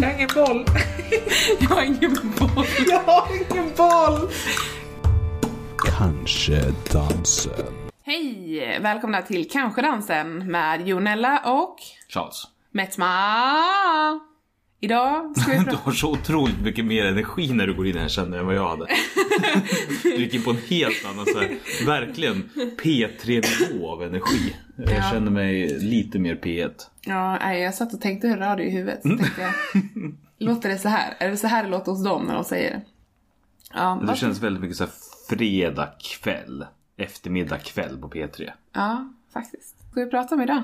Jag har ingen boll. Jag har ingen boll. Jag har ingen boll. Kanske dansen. Hej! Välkomna till Kanske dansen med Jonella och Charles. Metma. Idag ska vi Du har så otroligt mycket mer energi när du går in här känner jag än vad jag hade. Du gick in på en helt annan så här, verkligen P3-nivå av energi. Jag Ja. känner mig lite mer P1. Ja, nej, jag satt och tänkte radio i huvudet. Så tänkte jag, låter det så här? Är det så här det låter hos dem när de säger det? Ja, Det vad- känns väldigt mycket så här fredag kväll. Eftermiddag kväll på P3. ja faktiskt. Ska vi prata om idag?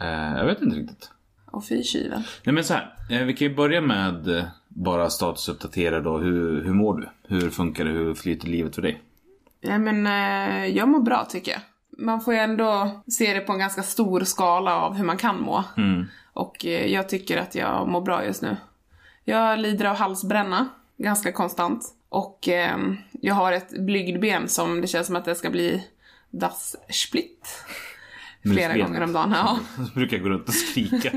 Eh, jag vet inte riktigt. Och fy tjuven. Nej men så här, eh, vi kan ju börja med eh, bara statusuppdatera då. Hur, hur mår du? Hur funkar det? Hur flyter livet för dig? Ja, men eh, jag mår bra tycker jag. Man får ju ändå se det på en ganska stor skala av hur man kan må. Mm. Och jag tycker att jag mår bra just nu. Jag lider av halsbränna, ganska konstant. Och jag har ett blygdben som det känns som att det ska bli dasssplitt. Flera gånger om dagen. Ja, Så brukar jag gå runt och skrika.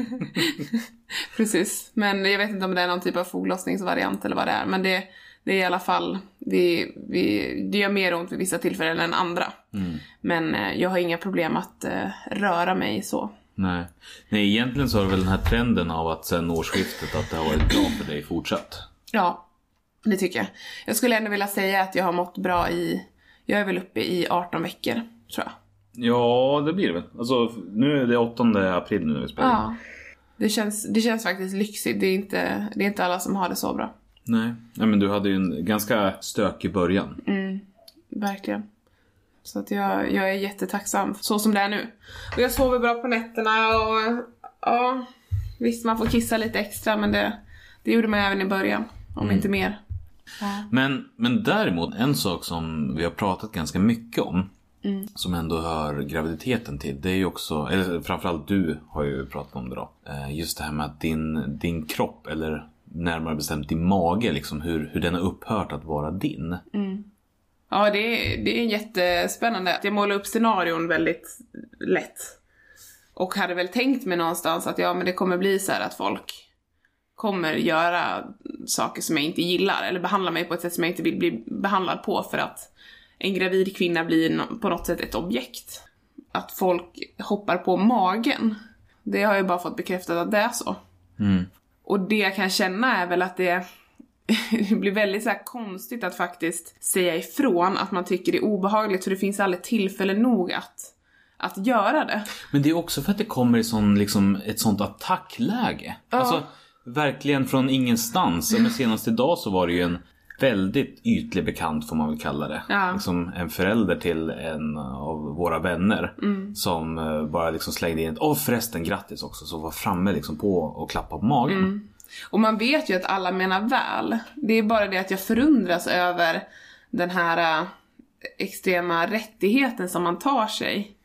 precis. Men jag vet inte om det är någon typ av foglossningsvariant eller vad det är. Men det, det är i alla fall, det, vi, det gör mer ont vid vissa tillfällen än andra. Men eh, jag har inga problem att eh, röra mig så. Nej. Nej, egentligen så har väl den här trenden av att sen årsskiftet att det har varit bra för dig fortsatt. Ja, det tycker jag. Jag skulle ändå vilja säga att jag har mått bra i, jag är väl uppe i 18 veckor, tror jag. Ja, det blir det väl. Alltså, nu är det 8 april nu när vi spelar. Ja. Det känns, det känns faktiskt lyxigt. Det är, inte, det är inte alla som har det så bra. Nej. Nej, men du hade ju en ganska stökig början. Verkligen. Så att jag, jag är jättetacksam så som det är nu. Och jag sover bra på nätterna och ja, visst man får kissa lite extra men det, det gjorde man även i början. Om inte mer. Men, men däremot, en sak som vi har pratat ganska mycket om. Som ändå hör graviditeten till. Det är ju också, eller framförallt du har ju pratat om det då. Eh, Just det här med att din, din kropp, eller närmare bestämt din mage, liksom hur, hur den har upphört att vara din. Ja, det är, det är jättespännande. Jag målar upp scenarion väldigt lätt. Och hade väl tänkt mig någonstans att ja, men det kommer bli så här att folk kommer göra saker som jag inte gillar eller behandla mig på ett sätt som jag inte vill bli behandlad på för att en gravid kvinna blir på något sätt ett objekt. Att folk hoppar på magen. Det har jag bara fått bekräftat att det är så. Och det jag kan känna är väl att det, det blir väldigt så konstigt att faktiskt säga ifrån att man tycker det är obehagligt för det finns aldrig tillfälle nog att, att göra det. Men det är också för att det kommer i sån, liksom, ett sånt attackläge. Alltså, verkligen från ingenstans. Men senast idag så var det ju en väldigt ytlig bekant får man väl kalla det. Ja. Liksom en förälder till en av våra vänner. Som eh, bara liksom slängde in ett åh förresten grattis också. Så var framme liksom på och klappa på magen. Och man vet ju att alla menar väl. Det är bara det att jag förundras över den här äh, extrema rättigheten som man tar sig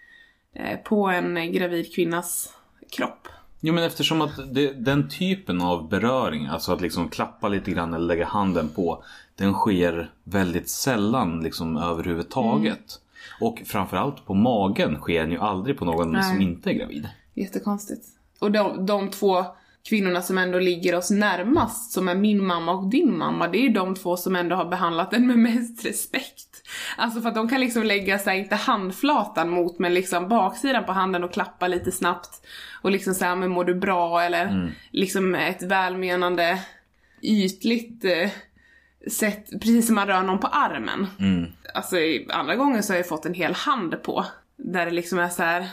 eh, på en gravid kvinnas kropp. Jo men eftersom att det, den typen av beröring, alltså att liksom klappa lite grann eller lägga handen på. Den sker väldigt sällan liksom överhuvudtaget. Och framförallt på magen sker den ju aldrig på någon Nej. som inte är gravid. Jättekonstigt. Och de, de två kvinnorna som ändå ligger oss närmast, som är min mamma och din mamma, det är ju de två som ändå har behandlat den med mest respekt. Alltså för att de kan liksom lägga sig, inte handflatan mot, men liksom baksidan på handen och klappa lite snabbt. Och liksom säga, men mår du bra? Eller liksom ett välmenande, ytligt eh, sätt, precis som man rör någon på armen. Alltså i- andra gånger så har jag fått en hel hand på. Där det liksom är så här.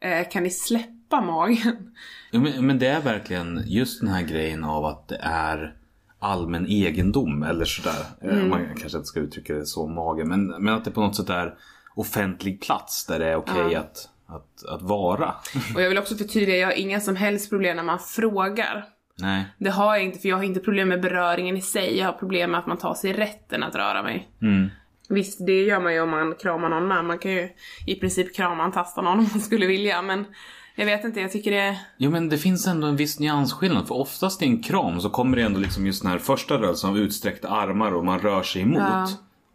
Eh, kan ni släppa magen? Ja, men, men det är verkligen just den här grejen av att det är allmän egendom eller sådär. Eh, Man kanske inte ska uttrycka det så magen. Men, men att det på något sätt är offentlig plats där det är okej att, att, att vara. Och jag vill också förtydliga, jag har inga som helst problem när man frågar. Nej. Det har jag inte, för jag har inte problem med beröringen i sig. Jag har problem med att man tar sig rätten att röra mig. Visst, det gör man ju om man kramar någon med. Man kan ju i princip krama och tasta någon om man skulle vilja, men jag vet inte, jag tycker det... Jo men det finns ändå en viss nyansskillnad. För oftast i en kram så kommer det ändå liksom just den här första rörelsen av utsträckta armar och man rör sig emot. Ja.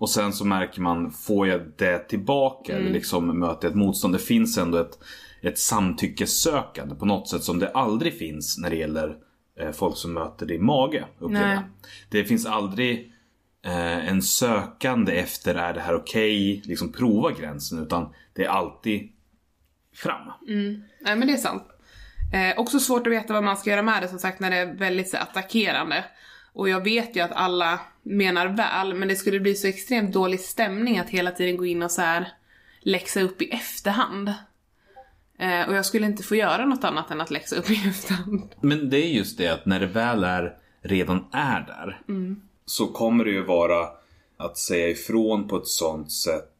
Och sen så märker man, får jag det tillbaka eller liksom möter jag ett motstånd? Det finns ändå ett, ett samtyckessökande på något sätt som det aldrig finns när det gäller eh, folk som möter din mage. Det finns aldrig eh, en sökande efter är det här okej, liksom prova gränsen. Utan det är alltid fram. Nej men det är sant. Eh, också svårt att veta vad man ska göra med det som sagt när det är väldigt så, attackerande. Och jag vet ju att alla menar väl men det skulle bli så extremt dålig stämning att hela tiden gå in och så här läxa upp i efterhand. Eh, och jag skulle inte få göra något annat än att läxa upp i efterhand. Men det är just det att när det väl är, redan är där. Så kommer det ju vara att säga ifrån på ett sånt sätt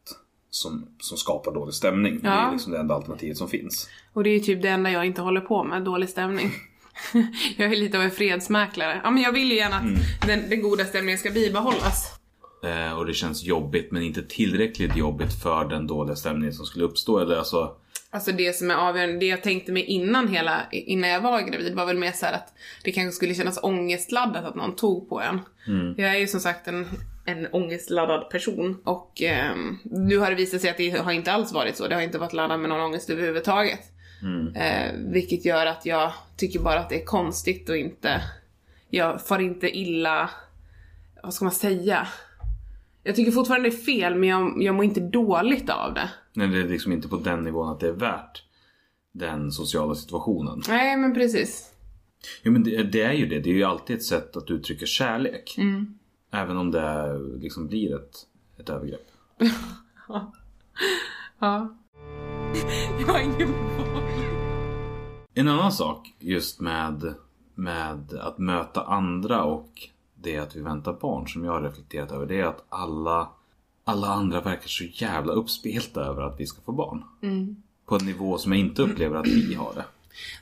som, som skapar dålig stämning. Det Ja. är liksom det enda alternativet som finns. Och det är ju typ det enda jag inte håller på med, dålig stämning. jag är lite av en fredsmäklare. Ja men jag vill ju gärna att den, den goda stämningen ska bibehållas. Eh, och det känns jobbigt men inte tillräckligt jobbigt för den dåliga stämningen som skulle uppstå. Eller alltså, Alltså det som är avgörande, det jag tänkte mig innan hela, innan jag var gravid var väl mer så att det kanske skulle kännas ångestladdat att någon tog på en. Jag är ju som sagt en, en ångestladdad person och ehm, nu har det visat sig att det har inte alls varit så. Det har inte varit laddat med någon ångest överhuvudtaget. Eh, vilket gör att jag tycker bara att det är konstigt och inte, jag far inte illa, vad ska man säga? Jag tycker fortfarande det är fel men jag, jag mår inte dåligt av det. när det är liksom inte på den nivån att det är värt den sociala situationen. Nej men precis. Jo men det, det är ju det. Det är ju alltid ett sätt att uttrycka kärlek. Även om det liksom blir ett, ett övergrepp. Ja. Jag har ingen. En annan sak just med, med att möta andra och det att vi väntar barn som jag har reflekterat över det är att alla, alla andra verkar så jävla uppspelta över att vi ska få barn. På en nivå som jag inte upplever att vi har det.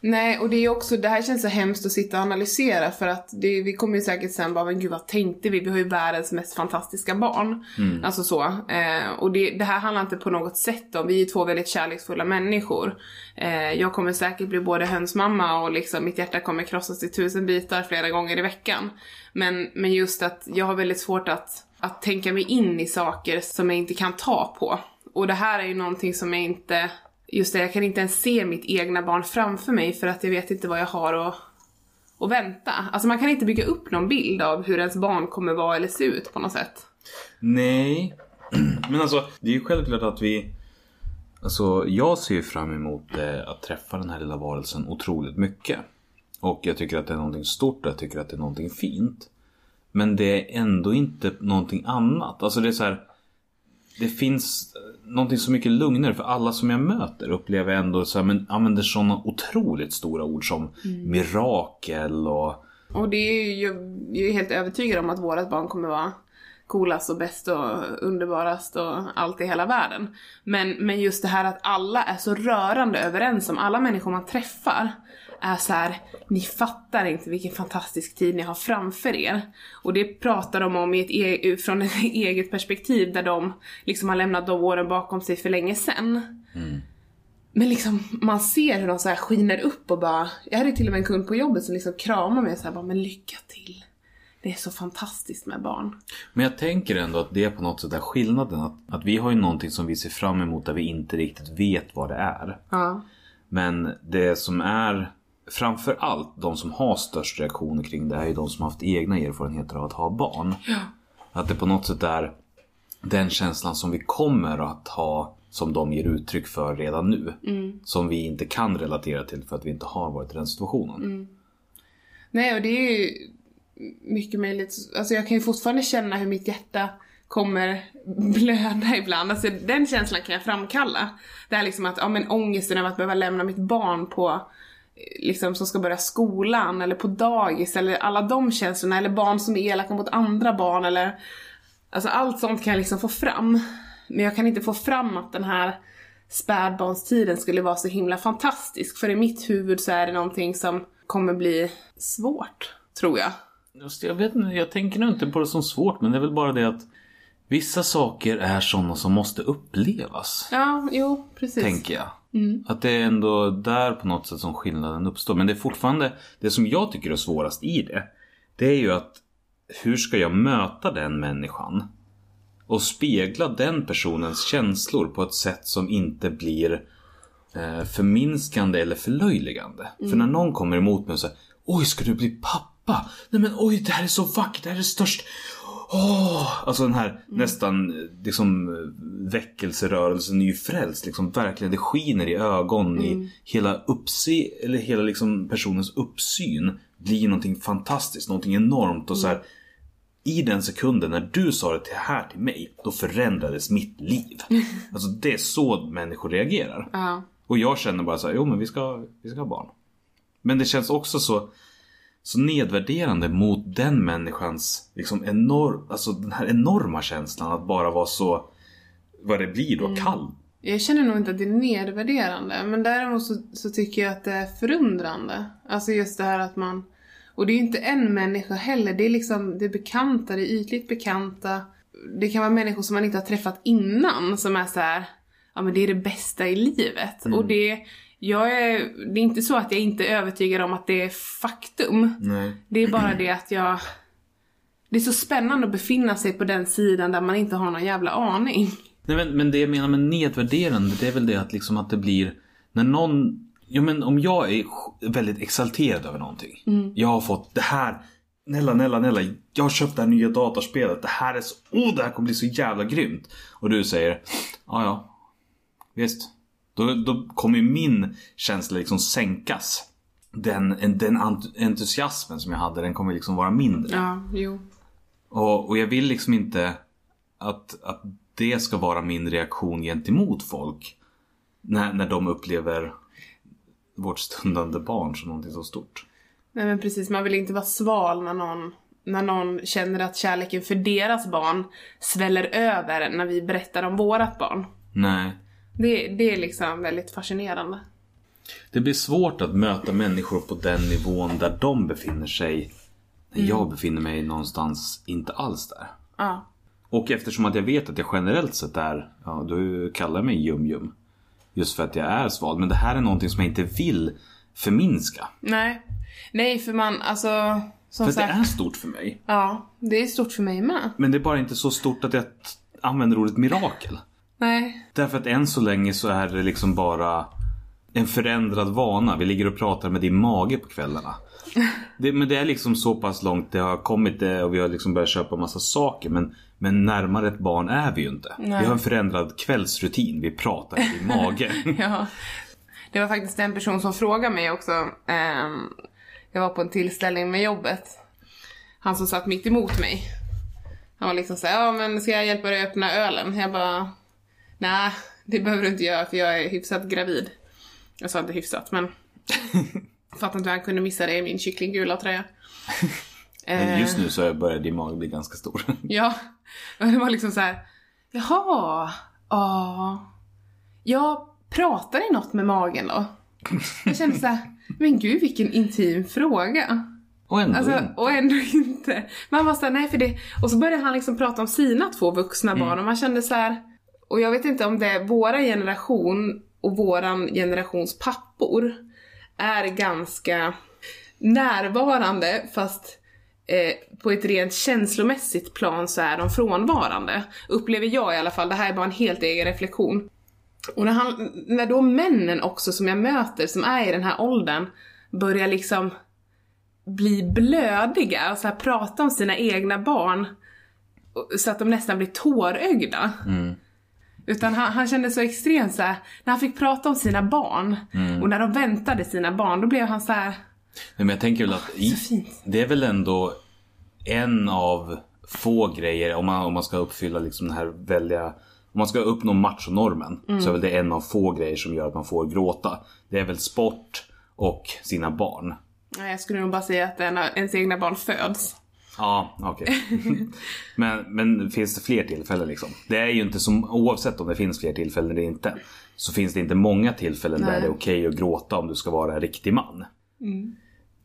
Nej, och det är också, det här känns så hemskt att sitta och analysera för att det, vi kommer ju säkert sen bara, men gud vad tänkte vi? Vi har ju världens mest fantastiska barn. Alltså så. Eh, och det, det här handlar inte på något sätt om, vi är två väldigt kärleksfulla människor. Eh, jag kommer säkert bli både hönsmamma och liksom mitt hjärta kommer krossas i tusen bitar flera gånger i veckan. Men, men just att jag har väldigt svårt att, att tänka mig in i saker som jag inte kan ta på. Och det här är ju någonting som jag inte Just det, jag kan inte ens se mitt egna barn framför mig för att jag vet inte vad jag har att, att vänta. Alltså man kan inte bygga upp någon bild av hur ens barn kommer vara eller se ut på något sätt. Nej, men alltså det är ju självklart att vi Alltså jag ser ju fram emot eh, att träffa den här lilla varelsen otroligt mycket. Och jag tycker att det är någonting stort och jag tycker att det är någonting fint. Men det är ändå inte någonting annat. Alltså det är så här. Det finns eh, någonting så mycket lugnare för alla som jag möter upplever jag ändå så här, men använder sådana otroligt stora ord som mirakel och Och det är ju, jag är helt övertygad om att vårat barn kommer vara coolast och bäst och underbarast och allt i hela världen. Men, men just det här att alla är så rörande överens om, alla människor man träffar är så här, ni fattar inte vilken fantastisk tid ni har framför er. Och det pratar de om i ett e- från ett eget perspektiv där de liksom har lämnat de åren bakom sig för länge sedan. Men liksom, man ser hur de så här skiner upp och bara... Jag hade till och med en kund på jobbet som liksom kramar mig och så här bara, men lycka till. Det är så fantastiskt med barn. Men jag tänker ändå att det är på något sätt är skillnaden. Att, att vi har ju någonting som vi ser fram emot där vi inte riktigt vet vad det är. Ja. Men det som är framför allt de som har störst reaktioner kring det är ju de som har haft egna erfarenheter av att ha barn. Ja. Att det på något sätt är den känslan som vi kommer att ha som de ger uttryck för redan nu. Som vi inte kan relatera till för att vi inte har varit i den situationen. Nej, och det är ju mycket möjligt. Alltså jag kan ju fortfarande känna hur mitt hjärta kommer blöda ibland. Alltså den känslan kan jag framkalla. Det här liksom att, ja men ångesten över att behöva lämna mitt barn på liksom som ska börja skolan eller på dagis eller alla de känslorna eller barn som är elaka mot andra barn eller Alltså allt sånt kan jag liksom få fram. Men jag kan inte få fram att den här spädbarnstiden skulle vara så himla fantastisk. För i mitt huvud så är det någonting som kommer bli svårt, tror jag. Just det, Jag vet inte, jag tänker nog inte på det som svårt men det är väl bara det att Vissa saker är sådana som måste upplevas. Ja, jo, precis. Tänker jag. Att det är ändå där på något sätt som skillnaden uppstår. Men det är fortfarande, det som jag tycker är svårast i det. Det är ju att hur ska jag möta den människan? Och spegla den personens känslor på ett sätt som inte blir eh, förminskande eller förlöjligande. För när någon kommer emot mig och säger Oj, ska du bli pappa? Nej men oj, det här är så vackert, det här är störst. Åh! Alltså den här nästan eh, liksom eh, väckelserörelsen, nyfrälst. Liksom verkligen, det skiner i ögon. I hela uppse, eller hela liksom personens uppsyn blir någonting fantastiskt, någonting enormt. Och så här, i den sekunden när du sa det här till mig, då förändrades mitt liv. Alltså det är så människor reagerar. Ja. Och jag känner bara så här, jo men vi ska, vi ska ha barn. Men det känns också så, så nedvärderande mot den människans, liksom enorm, alltså den här enorma känslan att bara vara så, vad det blir då, kall. Jag känner nog inte att det är nedvärderande, men däremot så, så tycker jag att det är förundrande. Alltså just det här att man... Och det är ju inte en människa heller, det är liksom det är bekanta, det är ytligt bekanta. Det kan vara människor som man inte har träffat innan som är så här, ja men det är det bästa i livet. Och det, jag är, det är inte så att jag inte är övertygad om att det är faktum. Nej. Det är bara det att jag... Det är så spännande att befinna sig på den sidan där man inte har någon jävla aning. Nej men, men det jag menar med nedvärderande det är väl det att liksom att det blir när någon Jo men om jag är väldigt exalterad över någonting. Jag har fått det här Nella, Nella, Nella. Jag har köpt det här nya datorspelet. Det här är så... Oh, det här kommer bli så jävla grymt. Och du säger Ja, ja. Visst. Då, då kommer min känsla liksom sänkas. Den, en- den ent- entusiasmen som jag hade, den kommer liksom vara mindre. Ja, jo. Och, och jag vill liksom inte att, att det ska vara min reaktion gentemot folk. När, när de upplever vårt stundande barn som någonting så stort. Nej men precis, man vill inte vara sval när någon, när någon känner att kärleken för deras barn sväller över när vi berättar om vårat barn. Nej. Det, det är liksom väldigt fascinerande. Det blir svårt att möta människor på den nivån där de befinner sig. När jag befinner mig någonstans inte alls där. Ja. Och eftersom att jag vet att jag generellt sett är, ja du kallar mig jum-jum. Just för att jag är sval. Men det här är någonting som jag inte vill förminska. Nej. Nej, för man, alltså... Som För att det sagt, är stort för mig. Ja, det är stort för mig med. Men det är bara inte så stort att jag använder ordet mirakel. Nej. Därför att än så länge så är det liksom bara en förändrad vana. Vi ligger och pratar med din mage på kvällarna. Det, men det är liksom så pass långt det har kommit eh, och vi har liksom börjat köpa massa saker. Men, men närmare ett barn är vi ju inte. Nej. Vi har en förändrad kvällsrutin. Vi pratar i din mage. Ja. Det var faktiskt en person som frågade mig också. ehm, jag var på en tillställning med jobbet. Han som satt mitt emot mig. Han var liksom såhär, ja men ska jag hjälpa dig att öppna ölen? Jag bara, nej det behöver du inte göra för jag är hyfsat gravid. Jag sa inte hyfsat men. Fattar inte hur han kunde missa det i min kycklinggula tröja. Men Eh, just nu så börjar din mage bli ganska stor. Ja, och det var liksom så här. Jaha, ja. Jag pratar i något med magen då? Jag kände så här, men gud vilken intim fråga. Och ändå Alltså, inte. och ändå inte. Man var såhär, nej för det. Och så började han liksom prata om sina två vuxna barn och man kände så här. Och jag vet inte om det är våra generation och våran generations pappor är ganska närvarande fast eh, på ett rent känslomässigt plan så är de frånvarande. Upplever jag i alla fall, det här är bara en helt egen reflektion. Och när, han, när då männen också som jag möter som är i den här åldern börjar liksom bli blödiga och så här prata om sina egna barn så att de nästan blir tårögda. Mm. Utan han, han kände så extremt så här, när han fick prata om sina barn och när de väntade sina barn, då blev han så här. Nej, men jag tänker väl att i, Så fint. det är väl ändå en av få grejer om man, om man ska uppfylla liksom den här välja om man ska uppnå machonormen så är väl det en av få grejer som gör att man får gråta. Det är väl sport och sina barn. Nej, jag skulle nog bara säga att en, ens egna barn föds. Ja, okej. men, men finns det fler tillfällen liksom? Det är ju inte som, oavsett om det finns fler tillfällen eller inte. Så finns det inte många tillfällen där Nej. det är okej att gråta om du ska vara en riktig man.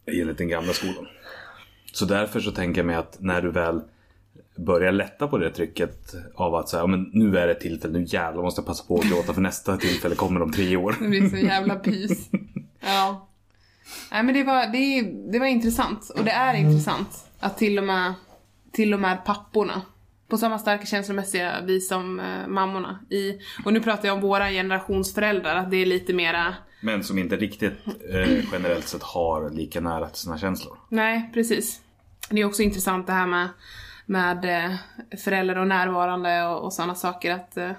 Enligt den gamla skolan. Så därför så tänker jag mig att när du väl börjar lätta på det trycket av att säga, ja, men nu är det ett tillfälle, nu jävlar måste jag passa på att gråta för nästa tillfälle kommer om tre år. Det blir så jävla pys. Ja. Nej men det var, det, det var intressant. Och det är intressant att till och med, till och med papporna på samma starka känslomässiga vis som eh, mammorna. I, och nu pratar jag om våra generationsföräldrar, att det är lite mera Men som inte riktigt eh, generellt sett har lika nära till sina känslor. Nej, precis. Det är också intressant det här med, med eh, föräldrar och närvarande och, och sådana saker att eh,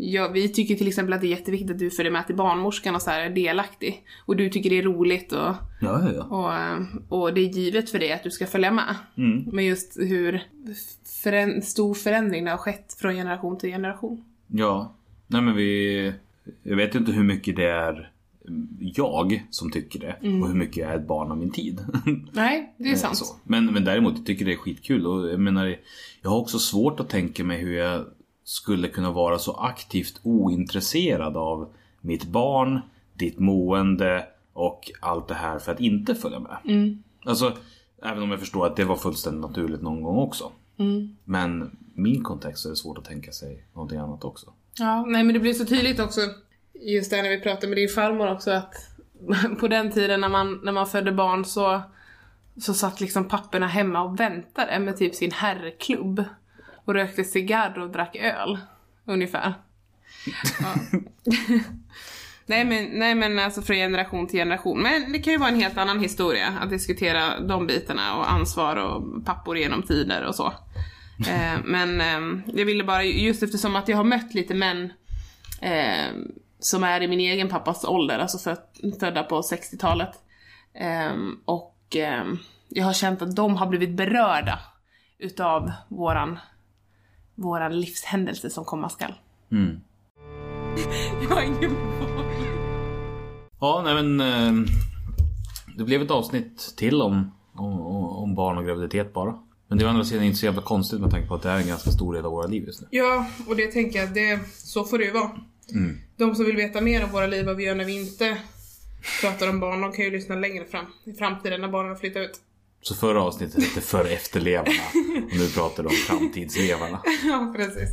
ja, vi tycker till exempel att det är jätteviktigt att du följer med till barnmorskan och så här är delaktig. Och du tycker det är roligt och, Ja, ja, och, eh, och det är givet för dig att du ska följa med. Mm. Men just hur förän- stor förändring det har skett från generation till generation. Ja. Nej men vi... Jag vet inte hur mycket det är jag som tycker det och hur mycket jag är ett barn av min tid. Nej, det är sant. Så. Men, men däremot, jag tycker det är skitkul och jag menar, jag har också svårt att tänka mig hur jag skulle kunna vara så aktivt ointresserad av mitt barn, ditt mående och allt det här för att inte följa med. Alltså, även om jag förstår att det var fullständigt naturligt någon gång också. Men min kontext är det svårt att tänka sig någonting annat också. Ja, nej men det blir så tydligt också, just det när vi pratade med din farmor också, att på den tiden när man, när man födde barn så, så satt liksom papporna hemma och väntade med typ sin herrklubb och rökte cigarr och drack öl, ungefär. Ja. nej, men, nej men alltså från generation till generation. Men det kan ju vara en helt annan historia att diskutera de bitarna och ansvar och pappor genom tider och så. Eh, men eh, jag ville bara, just eftersom att jag har mött lite män eh, som är i min egen pappas ålder, alltså föd, födda på 60-talet. Eh, och eh, jag har känt att de har blivit berörda utav våran, våran livshändelse som komma skall. Mm. Jag har ingen boll. Ja, nej men eh, det blev ett avsnitt till om, om, om barn och graviditet bara. Men det är å andra sidan inte så jävla konstigt med tanke på att det är en ganska stor del av våra liv just nu. Ja, och det tänker jag, det, så får det ju vara. De som vill veta mer om våra liv, vad vi gör när vi inte pratar om barn, de kan ju lyssna längre fram i framtiden när barnen flyttar ut. Så förra avsnittet hette För efterlevarna och nu pratar du om framtidslevarna. ja, precis.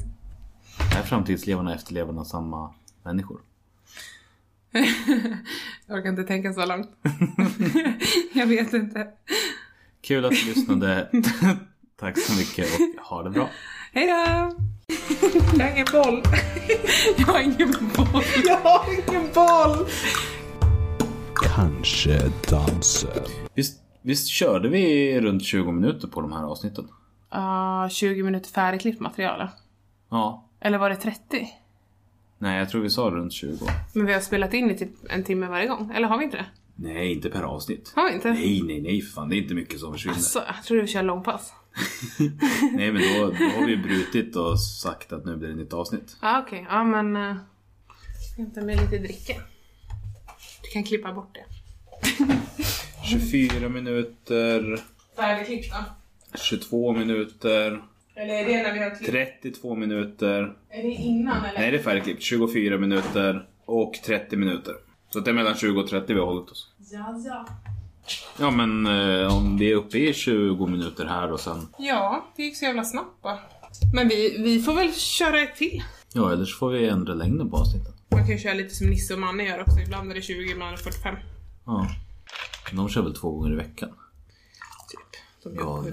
Är framtidslevarna och efterlevarna samma människor? Jag orkar inte tänka så långt. jag vet inte. Kul att du lyssnade. Tack så mycket och ha det bra. Hej då! Jag har ingen boll. jag har ingen boll. Jag har ingen boll! Kanske dansen. Visst, visst körde vi runt 20 minuter på de här avsnitten? Uh, 20 minuter färdigklippt material. Ja. Eller var det 30? Nej, jag tror vi sa runt 20. Men vi har spelat in i typ en timme varje gång. Eller har vi inte det? Nej, inte per avsnitt. Har vi inte? Nej, nej, nej för fan. Det är inte mycket som försvinner. Så, jag tror vi kör långpass. Nej, men då, då har vi brutit och sagt att nu blir det nytt avsnitt. Ja, okej. Ja, men... Uh, hämta mig lite dricka. Du kan klippa bort det. 24 minuter, Färdigklippt då? 22 minuter, Eller är det när vi har klippt? 32 minuter. Är det innan eller? Nej, det är färdigklippt. 24 minuter och 30 minuter. Så det är mellan 20 och 30 vi har hållit oss. Ja, ja. Ja, men eh, om vi är uppe i 20 minuter här och sen... Ja, det gick så jävla snabbt bara. Men vi, vi får väl köra ett till. Ja, eller så får vi ändra längden på avsnitten. Man kan ju köra lite som Nisse och Manne gör också. Ibland är det 20, ibland är det 45. Ja. De kör väl två gånger i veckan. Typ. De Ja,